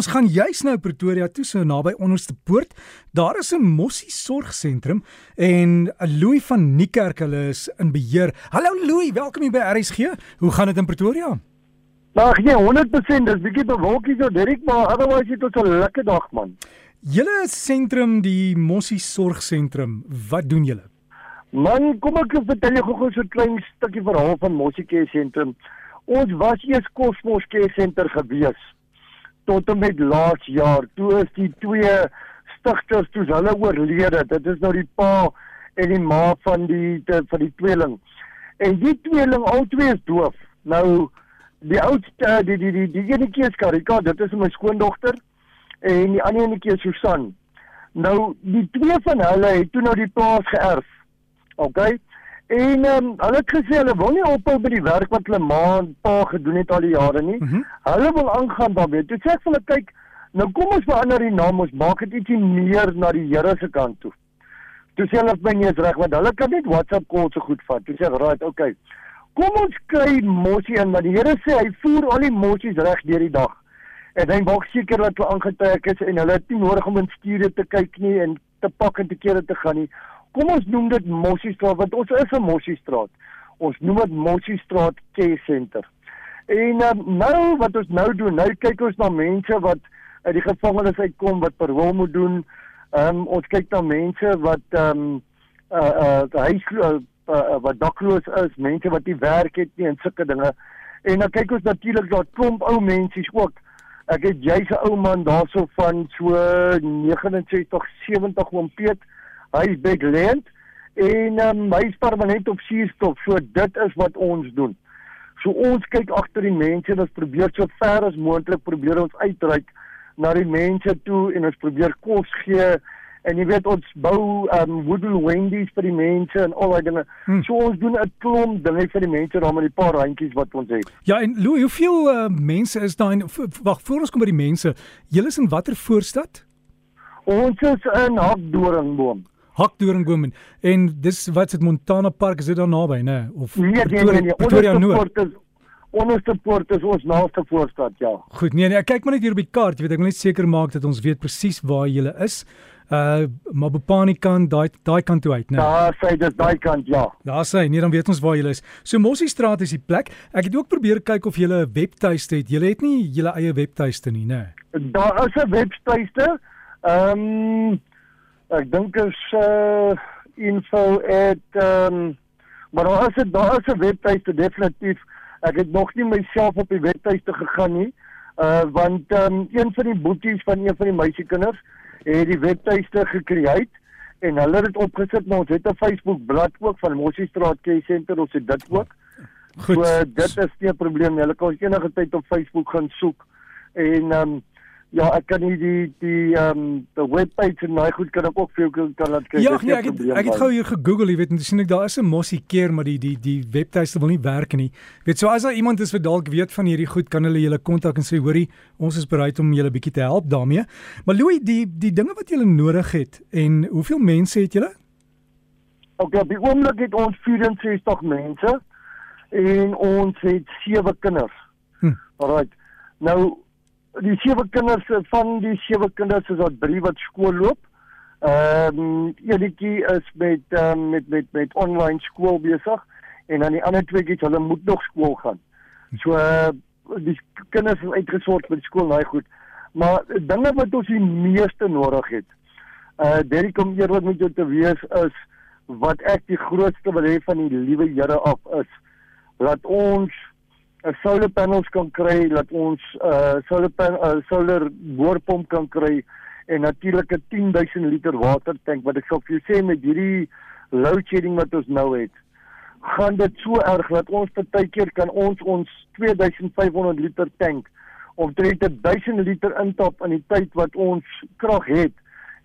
ons gaan juis nou Pretoria toe so naby Onderste Poort. Daar is 'n Mossie Sorgsentrum en Louis van Niekerk hulle is in beheer. Hallo Louis, welkom hier by RSG. Hoe gaan dit in Pretoria? Ag nee, 100%, dis bietjie bewolkie so Derek, maar otherwise het ons 'n lekker dag man. Julle sentrum, die Mossie Sorgsentrum, wat doen julle? Man, kom ek vertel jou gou-gou so 'n klein stukkie verhaal van Mossie Care Sentrum. Ons was eers Cosmos Care Center gewees tot en met laas jaar. Toe is die twee stigters toe hulle oorlede. Dit is nou die pa en die ma van die te, van die tweeling. En die tweeling al twee is doof. Nou die oudste die die die die enetjie is Karika, dit is my skoondogter en die ander enetjie is Susan. Nou die twee van hulle het toe nou die plaas geërf. OK. En um, hulle het gesê hulle wil nie ophou by die werk wat hulle ma en pa gedoen het al die jare nie. Mm -hmm. Hulle wil aangaan daarmee. Toe sê ek vir hulle kyk, nou kom ons verander die naam, ons maak dit ietsie meer na die Here se kant toe. Toe sê hulle my is reg want hulle kan net WhatsApp calls so goed vat. Toe sê ek, "Right, okay. Kom ons kry Mossie in, want die Here sê hy voer al die mossies reg deur die dag." En hy maak seker dat hulle aangetrek is en hulle het nie nodig om in stuurde te kyk nie en te pak en te kere te gaan nie kom ons noem dit Mossiestraat want ons is 'n Mossiestraat. Ons noem dit Mossiestraat Care Center. En um, nou wat ons nou doen, nou kyk ons na mense wat uit die gevangenis uitkom wat parol moet doen. Ehm um, ons kyk na mense wat ehm um, uh uh huis uh, uh, wat dakloos is, mense wat nie werk het nie en sulke dinge. En dan kyk ons natuurlik daar klomp ou mense ook. Ek het jy's 'n ou man daarso van so 69, 70 oom Piet hy is bedlend en um, hy is permanent op suurstof. So dit is wat ons doen. So ons kyk agter die mense en ons probeer so ver as moontlik probeer ons uitreik na die mense toe en ons probeer kos gee en jy weet ons bou um wooden wendies vir die mense en al daai dinge. Hmm. So ons doen 'n klomp dinge vir die mense daar met die paar randjies wat ons het. Ja en Louis, hoeveel uh, mense is daar? Wag, voor ons kom by die mense. Julle is in watter voorstad? Ons is in Hakdoringboom. Hakdoringboom en dis wat dit Montana Park is dit daar naby nê of nee, nee, nee, nee. Pretoria Noord. Onderste poort is ons naaste voorstad, ja. Goed, nee nee, ek kyk maar net hier op die kaart, jy weet ek wil net seker maak dat ons weet presies waar jy is. Uh Mabopani kan daai daai kant toe uit, né? Daar sê dis daai kant, ja. Daar sê, nee dan weet ons waar jy is. So Mossie Straat is die plek. Ek het ook probeer kyk of jy 'n webtuiste het. Jy het nie jou eie webtuiste nie, né? Daar is 'n webtuiste. Ehm um, Ek dink is uh info at um maar daar is daar is 'n webtuiste definitief. Ek het nog nie myself op die webtuiste gegaan nie. Uh want um een van die boeties van een van die meisiekinders het die webtuiste gekreë en hulle het dit opgesit maar ons het 'n Facebook bladsy ook van Mossie Straat Care Center ons het dit ook. Goed. So dit is nie 'n probleem nie. Hulle kan enige tyd op Facebook gaan soek en um Ja, ek kan nie die die ehm um, die webpage en daai goed kan ek ook vir jou kan laat kyk. Ja, nee, ek het, ek het gou hier gegoogel, jy weet, en sien ek daar is 'n mossie keer, maar die die die webtuiste wil nie werk nie. Weet so as daar iemand is wat dalk weet van hierdie goed, kan hulle julle kontak en sê, "Hoerie, ons is bereid om julle bietjie te help daarmee." Maar Louis, die die dinge wat julle nodig het en hoeveel mense het julle? OK, op die oomblik het ons 64 mense en ons het sewe kinders. Hm. Alrite. Nou die sewe kinders van die sewe kinders is daar drie wat skool loop. Ehm um, enetjie is met um, met met met online skool besig en dan die ander tweeetjies hulle moet nog skool gaan. So uh, die kinders is uitgesort met skool nou goed. Maar dinge wat ons die meeste nodig het. Uh Derek kom eerlik met jou te wees is wat ek die grootste wil hê van die liewe Here af is dat ons 'n solar panels kan kry dat ons 'n uh, solar pan, uh, solar boorpomp kan kry en natuurlik 'n 10000 liter water tank wat ek sou vir jou sê met hierdie load shedding wat ons nou het gaan dit so erg dat ons partykeer kan ons ons 2500 liter tank omtrent 1000 liter intap in die tyd wat ons krag het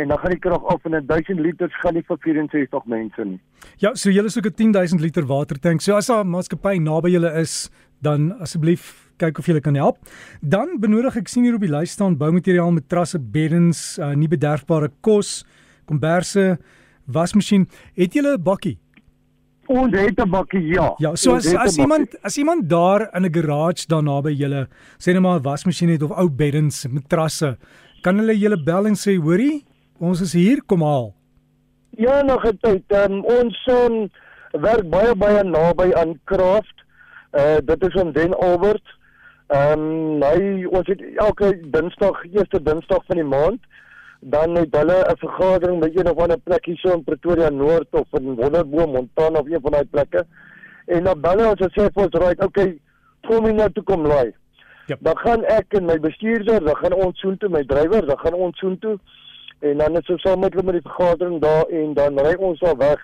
en dan gaan die krag af en 1000 liters gaan nie vir 64 mense nie. Ja, so julle soek 'n 10000 liter water tank. So as 'n maatskappy naby julle is, dan asseblief kyk of jy kan help. Dan benodig ek sien hier op die lys staan boumateriaal, matrasse, beddens, uh, nie bederfbare kos, komberse, wasmasjien. Het jy 'n bakkie? Ons het 'n bakkie, ja. Ja, so as as iemand as iemand daar in 'n garage daar naby julle sê net maar 'n wasmasjien het of ou beddens, matrasse, kan hulle julle bel en sê, "Hoorie, ons is hier, kom haal." Ja, nog 'n tyd. Um, ons son werk baie baie naby aan Craft. Uh dit is in Den Albert. Ehm um, hy ons het elke Dinsdag, eerste Dinsdag van die maand, dan het hulle 'n vergadering by een of ander plek hier so in Pretoria Noord of in Wonderboom, Montana of een van daai plekke. En dan bel ons en sê vir ons, "Right, okay, kom hier nou toe kom laai." Ja. Dan gaan ek en my bestuurder, dan gaan ons soontoe, my drywer, dan gaan ons soontoe. En dan is ons saam met hulle met die vergadering daar en dan ry ons al weg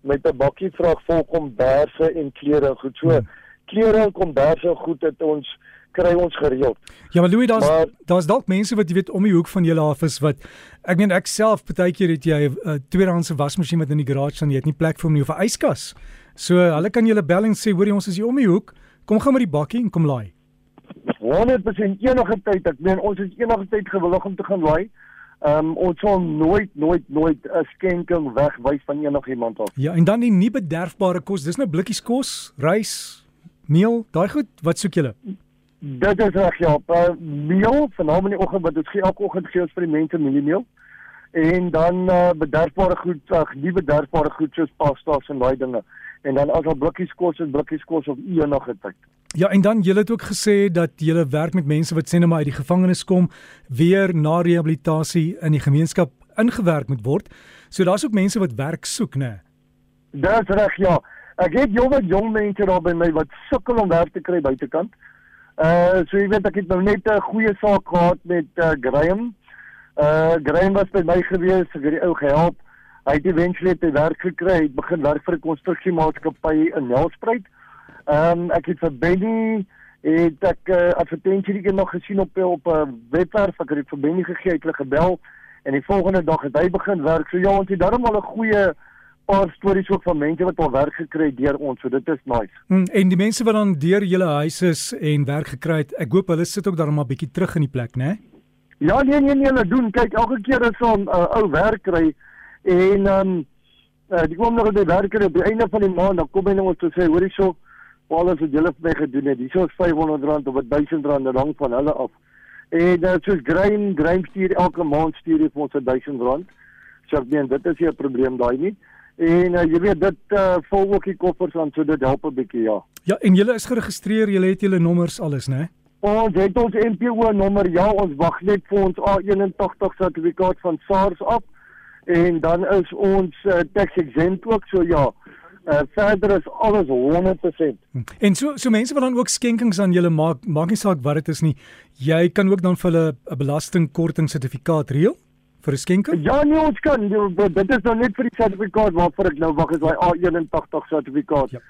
met 'n bakkie vrag vol komberse en klere en goed. So Hmm. Klere en komberse en goed het ons kry ons gereeld. Ja, maar Louis, daar's daar's dalk mense wat jy weet om die hoek van julle af is wat ek meen ek self baie keer het jy 'n uh, tweedehandse wasmasjien wat in die garage staan, jy het nie plek vir hom nie of 'n yskas. So hulle kan julle bel en sê, "Hoorie, ons is hier om die hoek. Kom gaan met die bakkie en kom laai." 100% enige tyd. Ek meen ons is enige tyd gewillig om te gaan laai. Ehm um, ons sal nooit nooit nooit 'n skenking wegwys van enigiemand af. Ja, en dan die nie bederfbare kos. Dis nou blikkies kos, rys, meel, daai goed. Wat soek julle? Dit is reg ja. Uh, meel vanaand in die oggend wat ons gee elke oggend gee ons vir die mense mieliemeel. En dan uh, bederfbare goed, ag, nie bederfbare goed soos pasta's en daai dinge. En dan as al blikkies kos en blikkies kos of enige tyd. Ja, en dan julle het ook gesê dat julle werk met mense wat sê net maar uit die gevangenis kom, weer na rehabilitasie in die gemeenskap ingewerk moet word. So daar's ook mense wat werk soek, né? Dis reg ja. Ek het jong jong mense daar by my wat sukkel om werk te kry buitekant. Uh so jy weet ek het nou net 'n goeie saak gehad met uh, Graham. Uh Graham was by my gewees, ek het die ou gehelp. Hy het eventually te werk gekry, hy het begin werk vir 'n konstruksiemaatskappy in Nelspruit. Ehm um, ek het vir Benny het ek 'n uh, advertensie die nog gesien op op 'n uh, webwerf, ek het dit vir Benny gegee, ek het hulle gebel en die volgende dag het hy begin werk. So ja, ons het darm al 'n goeie paar stories ook van mense wat al werk gekry het deur ons. So dit is nice. Hmm, en die mense wat dan deur julle huise is en werk gekry het, ek hoop hulle sit ook dan maar bietjie terug in die plek, né? Ja, nee nee nee, hulle doen. Kyk, elke keer as ons 'n uh, ou werk kry en ehm um, uh, die kom nog by werk kry op die einde van die maand, dan kom hy nou ons te sê, hoorie so, alles wat julle vir my gedoen het, hierso is R500 of R1000 rand van hulle af. En uh, soos Grain, Grain stuur elke maand stuur hy vir ons R1000. So ek meen, dit is nie 'n probleem daai nie. En uh, jy weet dit uh, vul ook die koffers aan so dit help 'n bietjie, ja. Ja, en julle is geregistreer, julle het julle nommers alles, né? Ons het ons MPO nommer. Ja, ons wag net vir ons A81 sertifikaat van SARS af en dan is ons uh, tax exempt ook so ja. Uh, verder is alles 100%. Hm. En so so mense wat dan ook skenkings aan julle maak, maak nie saak wat dit is nie. Jy kan ook dan vir hulle 'n belastingkorting sertifikaat reël vir 'n skenking? Ja, nee, ons kan dit dit is nou net vir die sertifikaat waarvoor ek nou wag is daai A81 sertifikaat. Ja.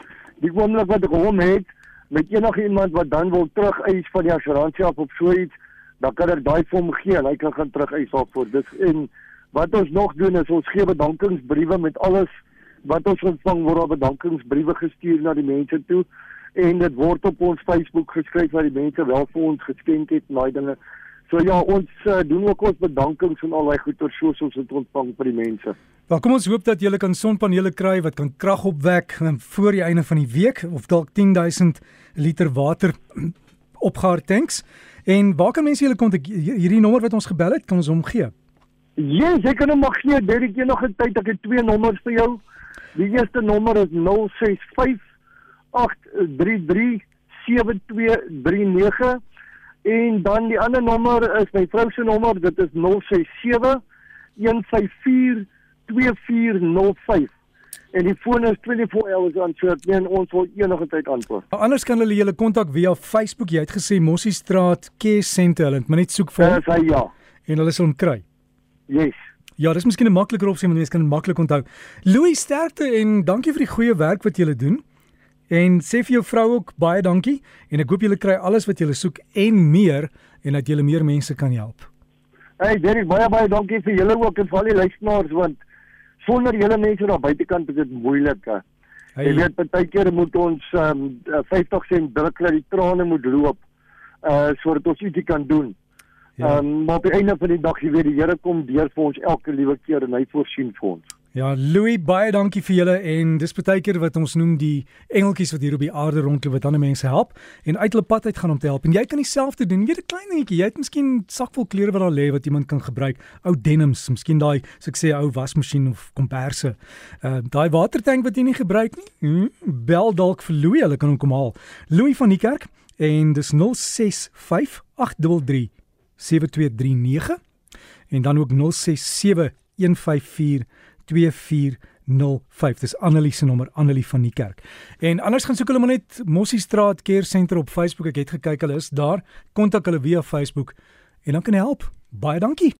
Die oomblik wat ek hom het met enige iemand wat dan wil terugeis van die assuransie af op so iets, dan kan ek daai vir hom gee en hy kan gaan terugeis daarvoor. Dis en wat ons nog doen is ons gee bedankingsbriewe met alles wat ons ontvang word op bedankingsbriewe gestuur na die mense toe en dit word op ons Facebook geskryf dat die mense wel vir ons geskenk het en daai dinge. So ja, ons uh, doen ook ons bedankings en al daai goeder soos ons dit ontvang vir die mense. Wel, kom ons hoop dat julle kan sonpanele kry wat kan krag opwek um, voor die einde van die week of dalk 10000 liter water opgaar tanks. En waar kan mense julle kontak? Hierdie nommer wat ons gebel het, kan ons hom gee. Yes, ek kan hom mag gee. Derek, jy nog 'n tyd ek het twee nommers vir jou. Die eerste nommer is 065 833 7239 en dan die ander nommer is my vrou se nommer, dit is 067 154 2405. En die foon is 24 hours on so en ons wil enige tyd antwoord. Anders kan hulle julle kontak via Facebook. Jy het gesê Mossie Straat Care Center. Hulle moet net soek vir Dis hom hy ja. en hulle sal hom kry. Yes. Ja, dis miskien 'n makliker opsie want mense kan maklik onthou. Louis sterkte en dankie vir die goeie werk wat julle doen. En sê vir jou vrou ook baie dankie en ek hoop julle kry alles wat julle soek en meer en dat julle meer mense kan help. Hey Derek, baie baie dankie vir julle ook en vir al die luisteraars want sonder julle mense daar buitekant is dit moeilik. Jy Hey, weet baie keer moet ons um, 50 sent druk dat die trane moet loop uh sodat ons ietsie kan doen. ja, Um, maar op die einde van die dag, jy weet, die Here kom deur vir ons elke liewe keer en hy voorsien vir ons. Ja, Louis, baie dankie vir julle en dis baie keer wat ons noem die engeltjies wat hier op die aarde rondloop wat ander mense help en uit hulle pad uit gaan om te help. En jy kan dieselfde doen. Jy weet 'n klein dingetjie, jy het miskien sakvol klere wat daar lê wat iemand kan gebruik. Ou denims, miskien daai, so ek sê ou wasmasjien of komperse. Uh daai watertank wat jy nie gebruik nie. Hmm, bel dalk vir Louis, hulle kan hom kom haal. Louis van die kerk en dis 065 833 7239 en dan ook 067 154 2405. Dis Annelie se nommer, Annelie van die kerk. En anders gaan soek hulle maar net Mossie Straat Care Center op Facebook. Ek het gekyk, hulle is daar. Kontak hulle via Facebook en dan kan jy help. Baie dankie.